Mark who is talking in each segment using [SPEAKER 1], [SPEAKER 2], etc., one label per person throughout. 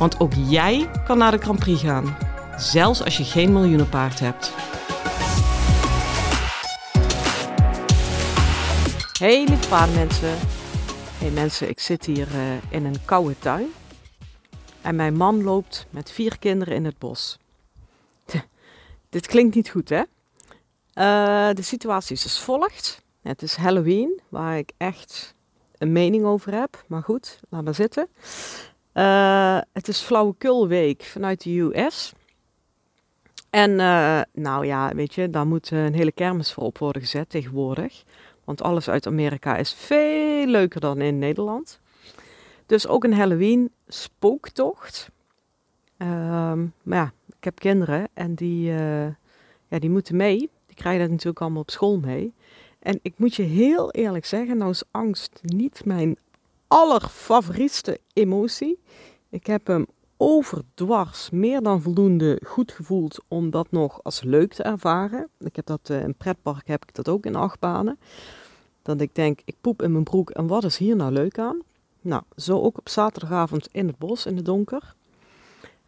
[SPEAKER 1] Want ook jij kan naar de Grand Prix gaan, zelfs als je geen miljoenenpaard hebt. Hey lieve paardenmensen. Hey mensen, ik zit hier uh, in een koude tuin. En mijn man loopt met vier kinderen in het bos. Dit klinkt niet goed, hè? Uh, de situatie is als volgt. Het is Halloween, waar ik echt een mening over heb. Maar goed, laat maar zitten. Uh, het is Flauwekulweek vanuit de US. En uh, nou ja, weet je, daar moet een hele kermis voor op worden gezet tegenwoordig. Want alles uit Amerika is veel leuker dan in Nederland. Dus ook een Halloween spooktocht. Uh, maar ja, ik heb kinderen en die, ja, die moeten mee. Die krijgen dat natuurlijk allemaal op school mee. En ik moet je heel eerlijk zeggen, nou is angst niet mijn allerfavorietste emotie. Ik heb hem overdwars meer dan voldoende goed gevoeld om dat nog als leuk te ervaren. Ik heb dat uh, in pretpark heb ik dat ook in achtbanen. Dat ik denk, ik poep in mijn broek en wat is hier nou leuk aan? Nou, zo ook op zaterdagavond in het bos in het donker.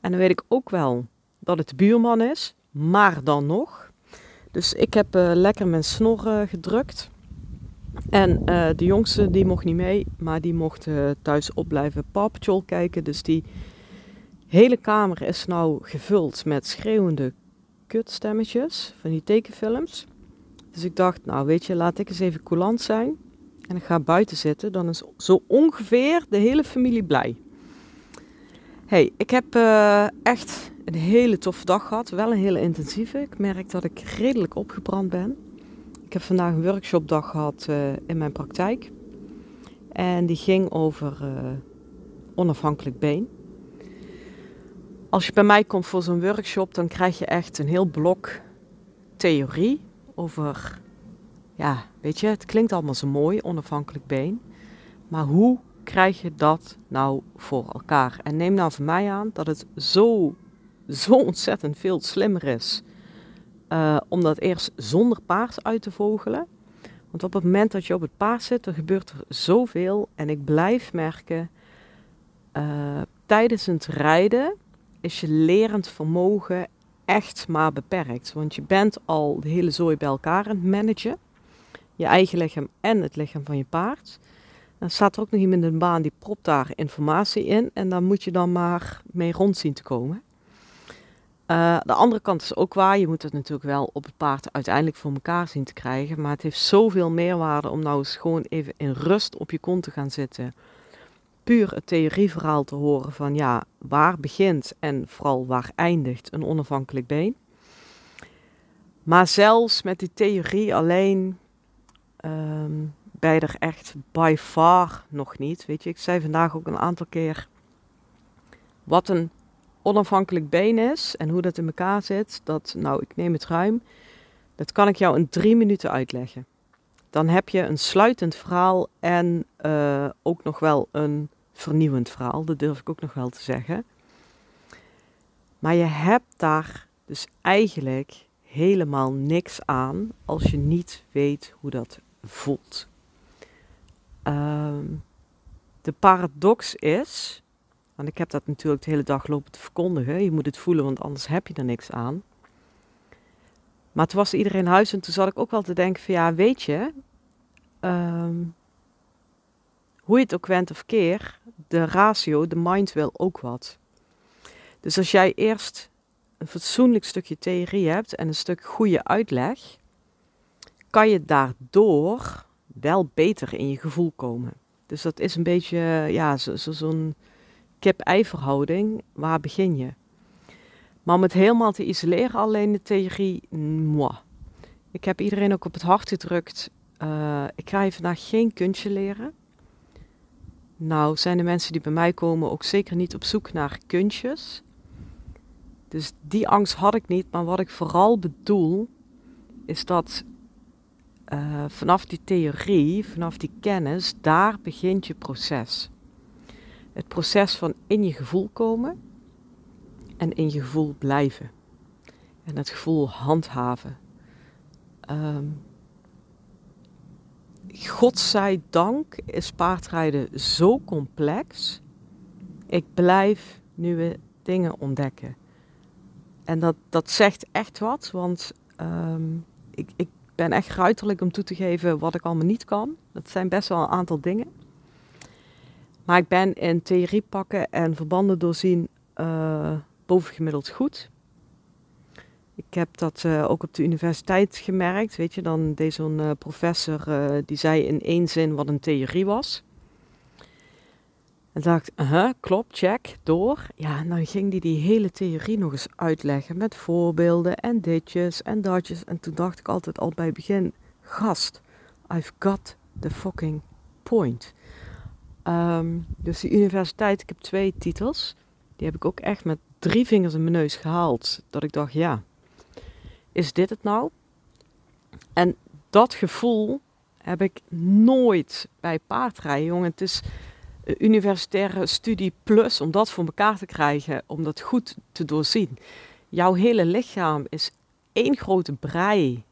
[SPEAKER 1] En dan weet ik ook wel dat het de buurman is, maar dan nog. Dus ik heb uh, lekker mijn snor uh, gedrukt. En uh, de jongste die mocht niet mee, maar die mocht thuis opblijven Paw Patrol kijken. Dus die hele kamer is nou gevuld met schreeuwende kutstemmetjes van die tekenfilms. Dus ik dacht, nou weet je, laat ik eens even coulant zijn. En ik ga buiten zitten. Dan is zo ongeveer de hele familie blij. hey, ik heb uh, echt een hele toffe dag gehad. Wel een hele intensieve. Ik merk dat ik redelijk opgebrand ben. Ik heb vandaag een workshopdag gehad uh, in mijn praktijk. En die ging over uh, onafhankelijk been. Als je bij mij komt voor zo'n workshop, dan krijg je echt een heel blok theorie over, ja, weet je, het klinkt allemaal zo mooi, onafhankelijk been. Maar hoe krijg je dat nou voor elkaar? En neem nou van mij aan dat het zo, zo ontzettend veel slimmer is uh, om dat eerst zonder paard uit te vogelen. Want op het moment dat je op het paard zit, dan gebeurt er zoveel. En ik blijf merken, uh, tijdens het rijden is je lerend vermogen echt maar beperkt. Want je bent al de hele zooi bij elkaar aan het managen. Je eigen lichaam en het lichaam van je paard. Dan staat er ook nog iemand in de baan die propt daar informatie in. En daar moet je dan maar mee rond zien te komen. Uh, de andere kant is ook waar. Je moet het natuurlijk wel op het paard uiteindelijk voor elkaar zien te krijgen. Maar het heeft zoveel meerwaarde om nou eens gewoon even in rust op je kont te gaan zitten puur het theorieverhaal te horen van ja, waar begint en vooral waar eindigt een onafhankelijk been. Maar zelfs met die theorie alleen um, ben je er echt by far nog niet. Weet je, ik zei vandaag ook een aantal keer wat een onafhankelijk been is en hoe dat in elkaar zit. Dat, nou, ik neem het ruim. Dat kan ik jou in drie minuten uitleggen dan heb je een sluitend verhaal en uh, ook nog wel een vernieuwend verhaal. Dat durf ik ook nog wel te zeggen. Maar je hebt daar dus eigenlijk helemaal niks aan als je niet weet hoe dat voelt. Um, de paradox is, want ik heb dat natuurlijk de hele dag lopen te verkondigen, je moet het voelen, want anders heb je er niks aan. Maar toen was iedereen huis en toen zat ik ook wel te denken van ja, weet je, um, hoe je het ook went of keer, de ratio, de mind wil ook wat. Dus als jij eerst een fatsoenlijk stukje theorie hebt en een stuk goede uitleg, kan je daardoor wel beter in je gevoel komen. Dus dat is een beetje ja, zo'n zo, zo kip-ei verhouding. Waar begin je? Maar om het helemaal te isoleren, alleen de theorie, moi. Ik heb iedereen ook op het hart gedrukt. Uh, ik ga je vandaag geen kunstje leren. Nou, zijn de mensen die bij mij komen ook zeker niet op zoek naar kunstjes. Dus die angst had ik niet. Maar wat ik vooral bedoel, is dat uh, vanaf die theorie, vanaf die kennis, daar begint je proces. Het proces van in je gevoel komen en in je gevoel blijven. En het gevoel handhaven. Um, godzijdank is paardrijden zo complex. Ik blijf nieuwe dingen ontdekken. En dat, dat zegt echt wat, want um, ik, ik ben echt ruiterlijk om toe te geven wat ik allemaal niet kan. Dat zijn best wel een aantal dingen. Maar ik ben in theorie pakken en verbanden doorzien uh, bovengemiddeld goed. Ik heb dat uh, ook op de universiteit gemerkt. Weet je, dan deed zo'n uh, professor, die zei in één zin wat een theorie was. En dacht, uh klopt, check, door. Ja, en dan ging hij die, die hele theorie nog eens uitleggen met voorbeelden en ditjes en datjes. En toen dacht ik altijd al bij het begin, gast, I've got the fucking point. Um, dus die universiteit, ik heb twee titels. Die heb ik ook echt met drie vingers in mijn neus gehaald. Dat ik dacht, ja, is dit het nou? En dat gevoel heb ik nooit bij paardrijden, jongen. Het is universitaire studie plus om dat voor elkaar te krijgen, om dat goed te doorzien. Jouw hele lichaam is één grote brei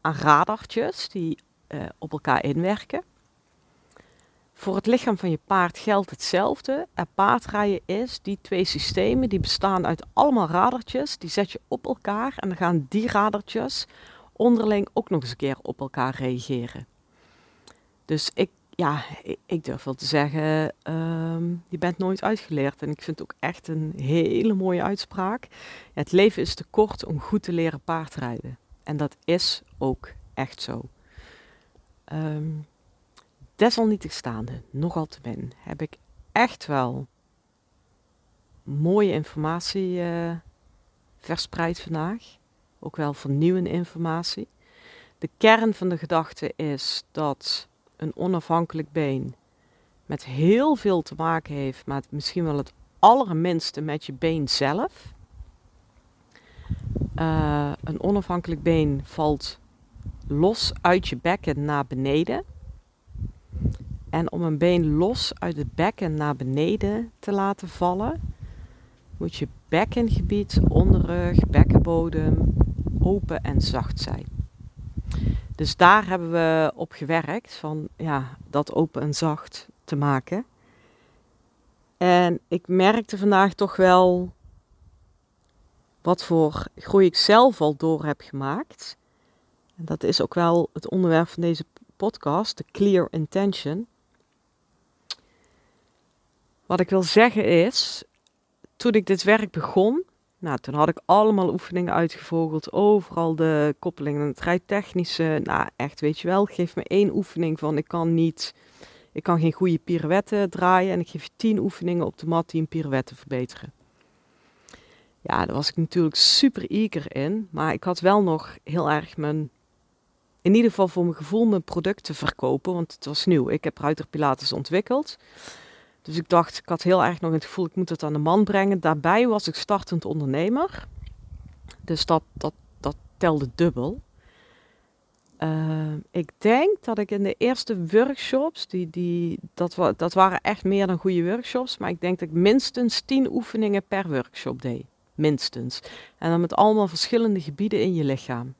[SPEAKER 1] aan radartjes die uh, op elkaar inwerken. Voor het lichaam van je paard geldt hetzelfde. Er paardrijden is, die twee systemen, die bestaan uit allemaal radertjes. Die zet je op elkaar en dan gaan die radertjes onderling ook nog eens een keer op elkaar reageren. Dus ik, ja, ik durf wel te zeggen, um, je bent nooit uitgeleerd. En ik vind het ook echt een hele mooie uitspraak. Het leven is te kort om goed te leren paardrijden. En dat is ook echt zo. Um, Desalniettegenstaande, nogal te min, heb ik echt wel mooie informatie uh, verspreid vandaag. Ook wel vernieuwende informatie. De kern van de gedachte is dat een onafhankelijk been met heel veel te maken heeft, maar misschien wel het allerminste met je been zelf. Uh, een onafhankelijk been valt los uit je bekken naar beneden. En om een been los uit het bekken naar beneden te laten vallen, moet je bekkengebied, onderrug, bekkenbodem open en zacht zijn. Dus daar hebben we op gewerkt, van ja, dat open en zacht te maken. En ik merkte vandaag toch wel wat voor groei ik zelf al door heb gemaakt. En dat is ook wel het onderwerp van deze podcast, de clear intention. Wat ik wil zeggen is, toen ik dit werk begon, nou, toen had ik allemaal oefeningen uitgevogeld, overal de koppelingen, het rijtechnische. Nou, echt, weet je wel, geef me één oefening van ik kan niet, ik kan geen goede pirouette draaien en ik geef je tien oefeningen op de mat die een pirouette verbeteren. Ja, daar was ik natuurlijk super eager in, maar ik had wel nog heel erg mijn, in ieder geval voor mijn gevoel, mijn product te verkopen, want het was nieuw. Ik heb Ruiter Pilates ontwikkeld. Dus ik dacht, ik had heel erg nog het gevoel, ik moet het aan de man brengen. Daarbij was ik startend ondernemer. Dus dat, dat, dat telde dubbel. Uh, ik denk dat ik in de eerste workshops, die, die, dat, wa, dat waren echt meer dan goede workshops, maar ik denk dat ik minstens tien oefeningen per workshop deed. Minstens. En dan met allemaal verschillende gebieden in je lichaam.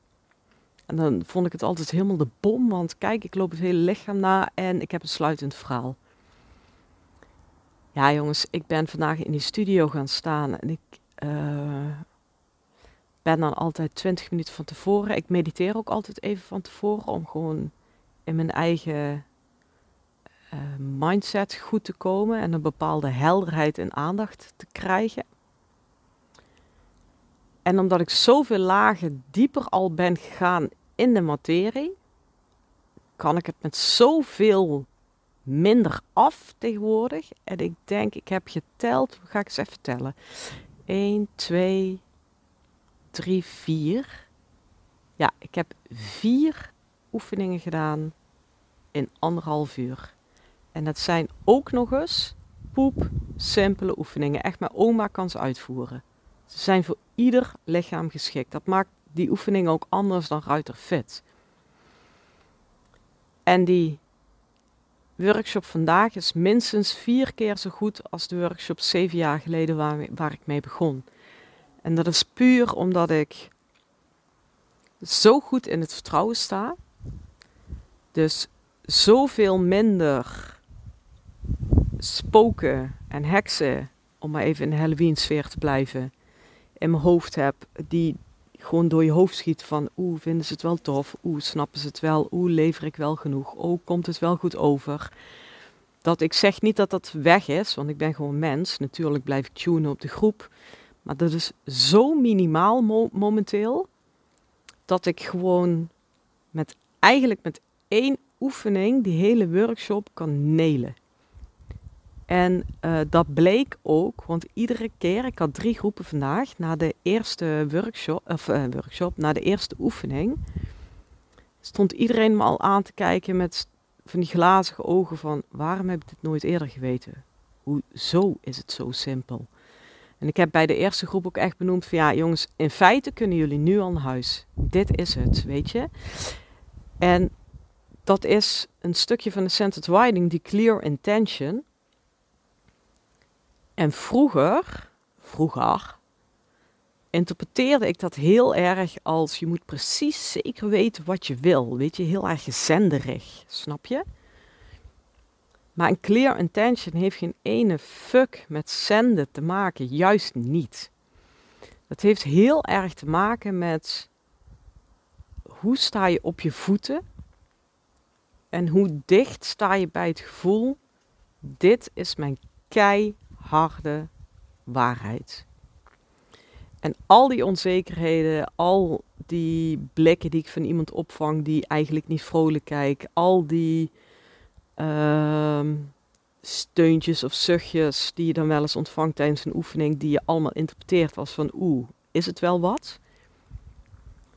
[SPEAKER 1] En dan vond ik het altijd helemaal de bom, want kijk, ik loop het hele lichaam na en ik heb een sluitend verhaal. Ja, jongens, ik ben vandaag in die studio gaan staan en ik uh, ben dan altijd 20 minuten van tevoren. Ik mediteer ook altijd even van tevoren om gewoon in mijn eigen uh, mindset goed te komen en een bepaalde helderheid en aandacht te krijgen. En omdat ik zoveel lagen dieper al ben gegaan in de materie, kan ik het met zoveel minder af tegenwoordig. En ik denk, ik heb geteld, ga ik eens even tellen. 1, 2, 3, 4. Ja, ik heb vier oefeningen gedaan in anderhalf uur. En dat zijn ook nog eens poep simpele oefeningen. Echt, mijn oma kan ze uitvoeren. Ze zijn voor ieder lichaam geschikt. Dat maakt die oefeningen ook anders dan Ruiter Fit. En die workshop vandaag is minstens vier keer zo goed als de workshop zeven jaar geleden waar, waar ik mee begon. En dat is puur omdat ik zo goed in het vertrouwen sta. Dus zoveel minder spoken en heksen, om maar even in de Halloween sfeer te blijven, in mijn hoofd heb, die gewoon door je hoofd schiet van oeh, vinden ze het wel tof, oeh, snappen ze het wel, oeh, lever ik wel genoeg, oeh, komt het wel goed over. Dat ik zeg niet dat dat weg is, want ik ben gewoon mens. Natuurlijk blijf ik tunen op de groep. Maar dat is zo minimaal momenteel, dat ik gewoon met eigenlijk met één oefening die hele workshop kan nelen. En uh, dat bleek ook, want iedere keer, ik had drie groepen vandaag, na de eerste workshop, of uh, workshop, na de eerste oefening, stond iedereen me al aan te kijken met van die glazige ogen van, waarom heb ik dit nooit eerder geweten? Hoezo is het zo simpel? En ik heb bij de eerste groep ook echt benoemd van, ja jongens, in feite kunnen jullie nu al naar huis. Dit is het, weet je? En dat is een stukje van de centered writing, die clear intention en vroeger, vroeger, interpreteerde ik dat heel erg als je moet precies zeker weten wat je wil. Weet je, heel erg zenderig, snap je? Maar een clear intention heeft geen ene fuck met zenden te maken, juist niet. Dat heeft heel erg te maken met hoe sta je op je voeten en hoe dicht sta je bij het gevoel, dit is mijn kei harde waarheid. En al die onzekerheden, al die blikken die ik van iemand opvang die eigenlijk niet vrolijk kijkt, al die uh, steuntjes of zuchtjes die je dan wel eens ontvangt tijdens een oefening, die je allemaal interpreteert als van oeh, is het wel wat?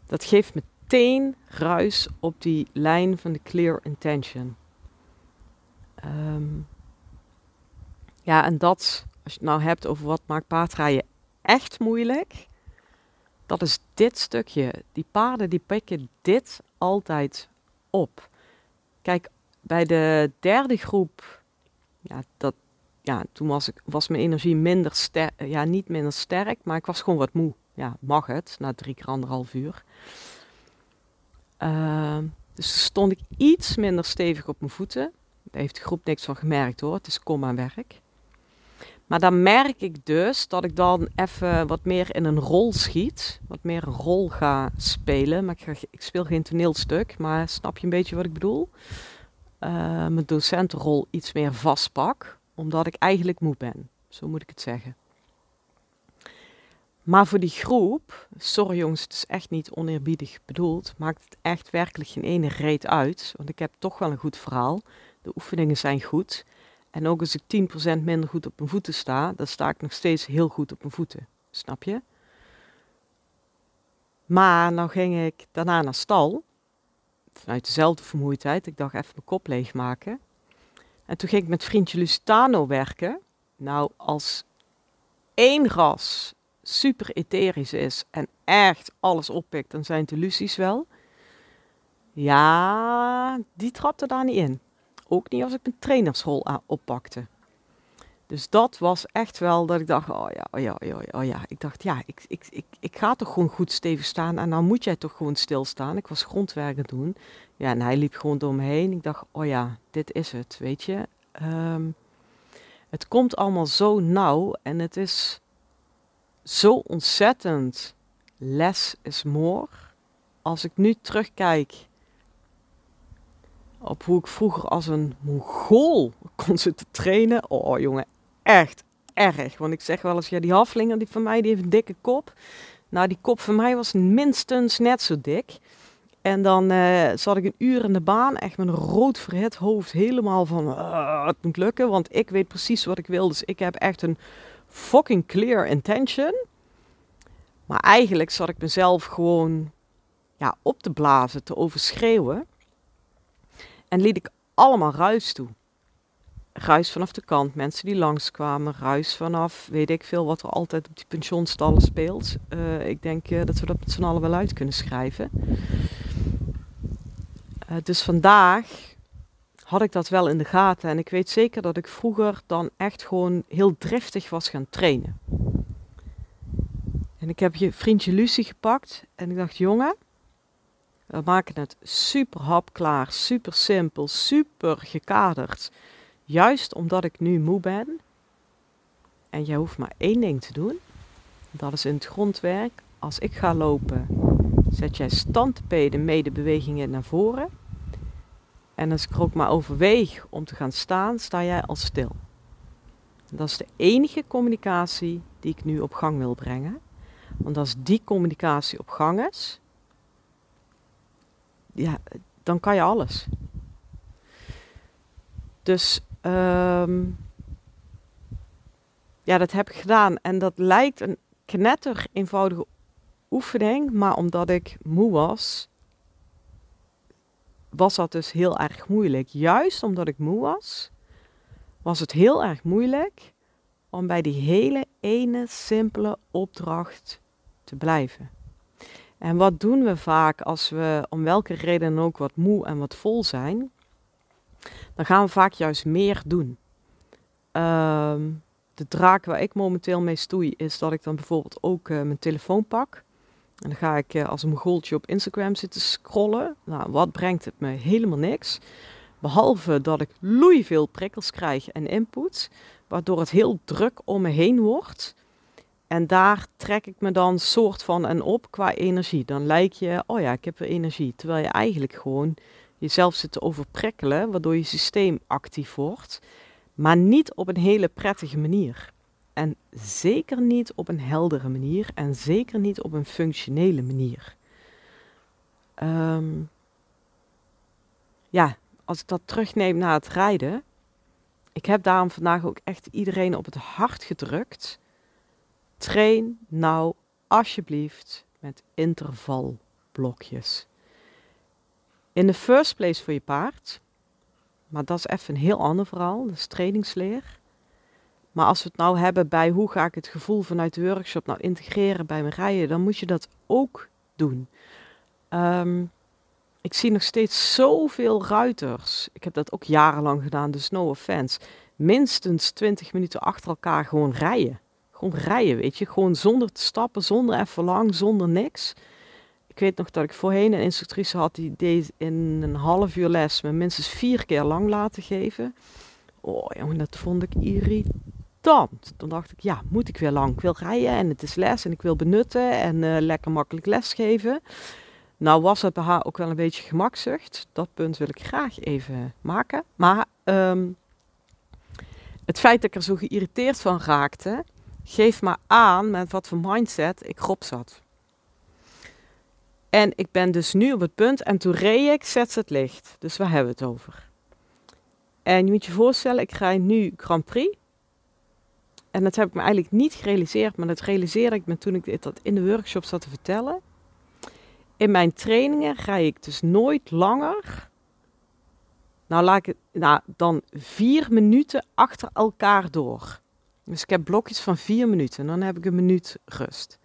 [SPEAKER 1] Dat geeft meteen ruis op die lijn van de clear intention. Um, ja, en dat, als je het nou hebt over wat maakt paardrijden echt moeilijk, dat is dit stukje. Die paarden die pikken dit altijd op. Kijk, bij de derde groep, ja, dat, ja toen was, ik, was mijn energie minder sterk, ja, niet minder sterk, maar ik was gewoon wat moe. Ja, mag het, na drie keer anderhalf uur. Uh, dus stond ik iets minder stevig op mijn voeten. Daar heeft de groep niks van gemerkt hoor, het is kom aan werk. Maar dan merk ik dus dat ik dan even wat meer in een rol schiet. Wat meer een rol ga spelen. Maar ik, ga, ik speel geen toneelstuk. Maar snap je een beetje wat ik bedoel? Uh, mijn docentenrol iets meer vastpak. Omdat ik eigenlijk moe ben. Zo moet ik het zeggen. Maar voor die groep, sorry jongens, het is echt niet oneerbiedig bedoeld, maakt het echt werkelijk geen ene reet uit. Want ik heb toch wel een goed verhaal. De oefeningen zijn goed. En ook als ik 10% minder goed op mijn voeten sta, dan sta ik nog steeds heel goed op mijn voeten. Snap je? Maar nou ging ik daarna naar stal. Vanuit dezelfde vermoeidheid. Ik dacht even mijn kop leegmaken. En toen ging ik met vriendje Lusitano werken. Nou, als één ras super etherisch is en echt alles oppikt, dan zijn de Lucies wel. Ja, die trapte daar niet in. Ook niet als ik mijn trainersrol oppakte. Dus dat was echt wel dat ik dacht, oh ja, oh ja, oh ja, oh ja. Ik dacht, ja, ik, ik, ik, ik ga toch gewoon goed stevig staan en nou moet jij toch gewoon stilstaan. Ik was grondwerken doen. Ja, en hij liep gewoon door me heen. Ik dacht, oh ja, dit is het, weet je. Ehm, het komt allemaal zo nauw en het is zo ontzettend less is more. Als ik nu terugkijk op hoe ik vroeger als een mongool kon zitten trainen. Oh jongen, echt erg. Want ik zeg wel eens, ja die haflinger die van mij die heeft een dikke kop. Nou die kop van mij was minstens net zo dik. En dan uh, zat ik een uur in de baan, echt een rood verhit hoofd, helemaal van uh, het moet lukken, want ik weet precies wat ik wil. Dus ik heb echt een fucking clear intention. Maar eigenlijk zat ik mezelf gewoon ja, op te blazen, te overschreeuwen. En liet ik allemaal ruis toe. ruis vanaf de kant, mensen die langskwamen, ruis vanaf, weet ik veel wat er altijd op die pensionstallen speelt. Uh, ik denk uh, dat we dat met z'n allen wel uit kunnen schrijven. Uh, dus vandaag had ik dat wel in de gaten en ik weet zeker dat ik vroeger dan echt gewoon heel driftig was gaan trainen. En ik heb je vriendje Lucie gepakt en ik dacht, jongen, we maken het super hapklaar, super simpel, super gekaderd. Juist omdat ik nu moe ben. En jij hoeft maar één ding te doen. Dat is in het grondwerk. Als ik ga lopen, zet jij standpeden medebewegingen naar voren. En als ik er ook maar overweeg om te gaan staan, sta jij al stil. Dat is de enige communicatie die ik nu op gang wil brengen. Want als die communicatie op gang is, ja, dan kan je alles. Dus um, ja, dat heb ik gedaan. En dat lijkt een knetter eenvoudige oefening, maar omdat ik moe was, was dat dus heel erg moeilijk. Juist omdat ik moe was, was het heel erg moeilijk om bij die hele ene simpele opdracht te blijven. En wat doen we vaak als we om welke reden ook wat moe en wat vol zijn? Dan gaan we vaak juist meer doen. Ehm, de draak waar ik momenteel mee stoei is dat ik dan bijvoorbeeld ook uh, mijn telefoon pak. En dan ga ik uh, als een mogoltje op Instagram zitten scrollen. Nou, wat brengt het me? Helemaal niks. Behalve dat ik veel prikkels krijg en input, waardoor het heel druk om me heen wordt. En daar trek ik me dan soort van en op qua energie. Dan lijkt je, oh ja, ik heb weer energie. Terwijl je eigenlijk gewoon jezelf zit te overprikkelen, waardoor je systeem actief wordt. Maar niet op een hele prettige manier. En zeker niet op een heldere manier. En zeker niet op een functionele manier. Um, ja, als ik dat terugneem naar het rijden. Ik heb daarom vandaag ook echt iedereen op het hart gedrukt Train nou alsjeblieft met intervalblokjes. In de first place voor je paard, maar dat is even een heel ander verhaal, dat is trainingsleer. Maar als we het nou hebben bij hoe ga ik het gevoel vanuit de workshop nou integreren bij mijn rijden, dan moet je dat ook doen. Um, ik zie nog steeds zoveel ruiters. Ik heb dat ook jarenlang gedaan, dus no offense. Minstens 20 minuten achter elkaar gewoon rijden. Gewoon rijden, weet je. Gewoon zonder te stappen, zonder even lang, zonder niks. Ik weet nog dat ik voorheen een instructrice had die deed in een half uur les me minstens vier keer lang laten geven. Oh jongen, dat vond ik irritant. Toen dacht ik, ja, moet ik weer lang. Ik wil rijden en het is les en ik wil benutten en uh, lekker makkelijk lesgeven. Nou was het bij haar ook wel een beetje gemakzucht. Dat punt wil ik graag even maken. Maar um, het feit dat ik er zo geïrriteerd van raakte, geef maar aan met wat voor mindset ik erop zat. En ik ben dus nu op het punt, en toen reed ik, zet ze het licht. Dus waar hebben we het over? En je moet je voorstellen, ik rij nu Grand Prix. En dat heb ik me eigenlijk niet gerealiseerd, maar dat realiseerde ik me toen ik dit in de workshop zat te vertellen. In mijn trainingen rij ik dus nooit langer, nou laat ik nou, dan vier minuten achter elkaar door. Dus ik heb blokjes van vier minuten en dan heb ik een minuut rust.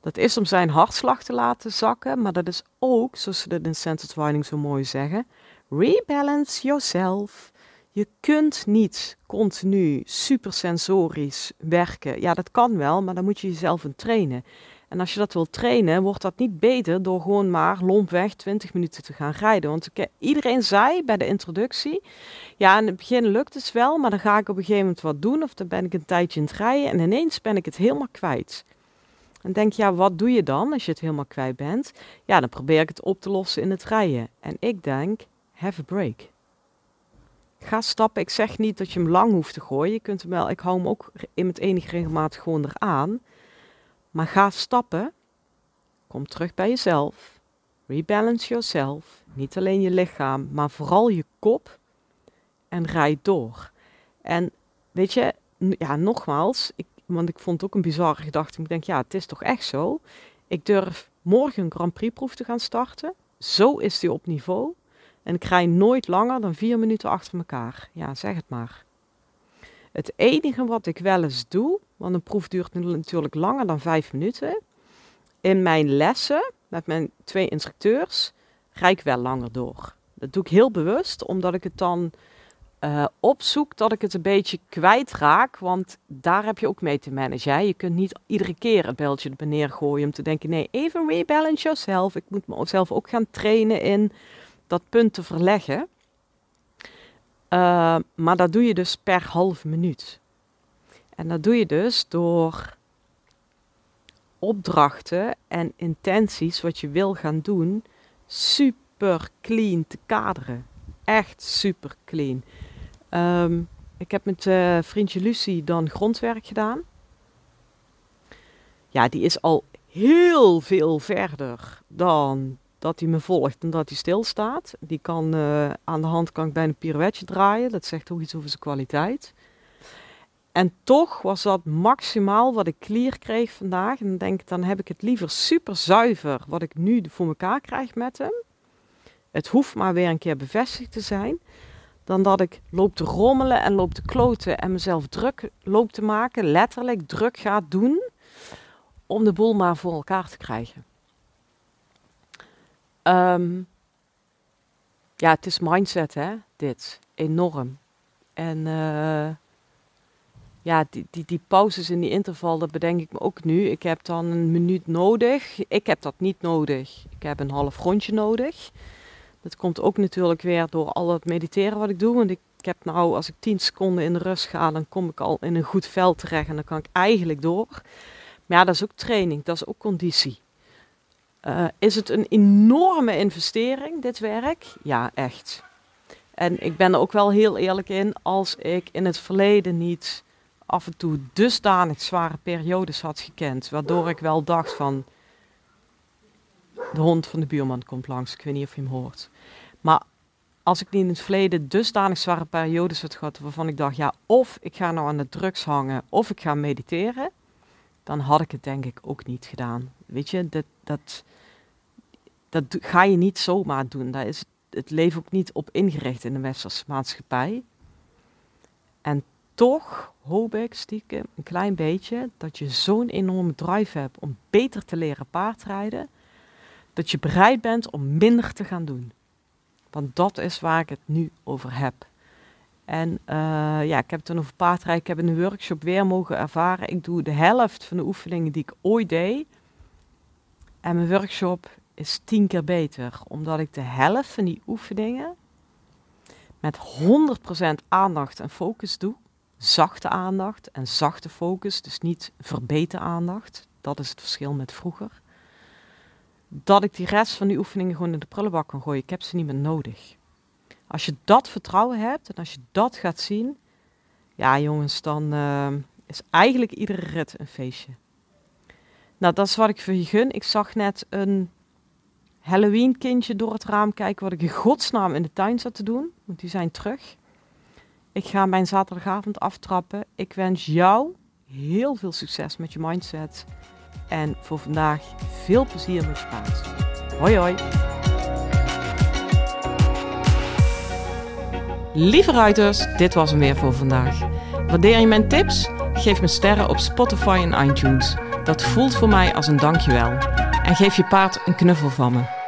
[SPEAKER 1] Dat is om zijn hartslag te laten zakken, maar dat is ook, zoals ze dat in Centered Winding zo mooi zeggen, rebalance yourself. Je kunt niet continu supersensorisch werken. Ja, dat kan wel, maar dan moet je jezelf in trainen. En als je dat wil trainen, wordt dat niet beter door gewoon maar lompweg 20 minuten te gaan rijden. Want iedereen zei bij de introductie, ja, in het begin lukt het wel, maar dan ga ik op een gegeven moment wat doen of dan ben ik een tijdje in het rijden en ineens ben ik het helemaal kwijt. En denk, ja, wat doe je dan als je het helemaal kwijt bent? Ja, dan probeer ik het op te lossen in het rijden. En ik denk, have a break. Ga stappen. Ik zeg niet dat je hem lang hoeft te gooien. Je kunt hem wel, ik hou hem ook in het enige regelmaat gewoon eraan. Maar ga stappen. Kom terug bij jezelf. Rebalance yourself. Niet alleen je lichaam, maar vooral je kop. En rijd door. En weet je, ja, nogmaals, ik, want ik vond het ook een bizarre gedachte. Ik denk, ja, het is toch echt zo. Ik durf morgen een Grand Prix proef te gaan starten. Zo is die op niveau. En ik rij nooit langer dan vier minuten achter elkaar. Ja, zeg het maar. Het enige wat ik wel eens doe, want een proef duurt natuurlijk langer dan vijf minuten. In mijn lessen met mijn twee instructeurs rijd ik wel langer door. Dat doe ik heel bewust, omdat ik het dan uh, opzoek dat ik het een beetje kwijtraak. Want daar heb je ook mee te managen. Je kunt niet iedere keer een beltje er neer gooien om te denken: nee, even rebalance yourself. Ik moet mezelf ook gaan trainen in dat punt te verleggen. Uh, maar dat doe je dus per half minuut. En dat doe je dus door opdrachten en intenties wat je wil gaan doen super clean te kaderen. Echt super clean. Um, ik heb met uh, vriendje Lucie dan grondwerk gedaan. Ja, die is al heel veel verder dan dat hij me volgt en dat hij stilstaat. Die kan uh, aan de hand kan ik bijna een pirouetje draaien. Dat zegt ook iets over zijn kwaliteit. En toch was dat maximaal wat ik clear kreeg vandaag. En dan denk ik, dan heb ik het liever super zuiver wat ik nu voor elkaar krijg met hem. Het hoeft maar weer een keer bevestigd te zijn. Dan dat ik loop te rommelen en loop te kloten en mezelf druk loop te maken. Letterlijk druk gaat doen. Om de boel maar voor elkaar te krijgen. Um, ja, het is mindset hè, dit. Enorm. En... Uh, ja, die, die, die pauzes in die interval, dat bedenk ik me ook nu. Ik heb dan een minuut nodig. Ik heb dat niet nodig. Ik heb een half rondje nodig. Dat komt ook natuurlijk weer door al het mediteren wat ik doe. Want ik, heb nou, als ik 10 seconden in de rust ga, dan kom ik al in een goed veld terecht en dan kan ik eigenlijk door. Maar ja, dat is ook training, dat is ook conditie. Uh, is het een enorme investering, dit werk? Ja, echt. En ik ben er ook wel heel eerlijk in, als ik in het verleden niet af en toe dusdanig zware periodes had gekend, waardoor ik wel dacht van, de hond van de buurman komt langs, ik weet niet of je hem hoort. Maar als ik niet in het verleden dusdanig zware periodes had gehad, waarvan ik dacht, ja, of ik ga nou aan de drugs hangen, of ik ga mediteren, dan had ik het denk ik ook niet gedaan. Weet je, dat, dat, dat ga je niet zomaar doen. Daar is het leven ook niet op ingericht in de westerse maatschappij. En toch hoop ik stiekem een klein beetje dat je zo'n enorme drive hebt om beter te leren paardrijden, dat je bereid bent om minder te gaan doen. Want dat is waar ik het nu over heb. En uh, ja, ik heb het dan over paardrijden. Ik heb in de workshop weer mogen ervaren. Ik doe de helft van de oefeningen die ik ooit deed. En mijn workshop is tien keer beter. Omdat ik de helft van die oefeningen met 100% aandacht en focus doe zachte aandacht en zachte focus, dus niet verbeten aandacht. Dat is het verschil met vroeger. Dat ik die rest van die oefeningen gewoon in de prullenbak kan gooien. Ik heb ze niet meer nodig. Als je dat vertrouwen hebt en als je dat gaat zien, ja jongens, dan uh, is eigenlijk iedere rit een feestje. Nou, dat is wat ik voor je gun. Ik zag net een Halloween kindje door het raam kijken wat ik in godsnaam in de tuin zat te doen. Want die zijn terug. Ik ga mijn zaterdagavond aftrappen. Ik wens jou heel veel succes met je mindset. En voor vandaag veel plezier met paard. Hoi hoi. Lieve ruiters, dit was hem weer voor vandaag. Waardeer je mijn tips? Geef me sterren op Spotify en iTunes. Dat voelt voor mij als een dankjewel. En geef je paard een knuffel van me.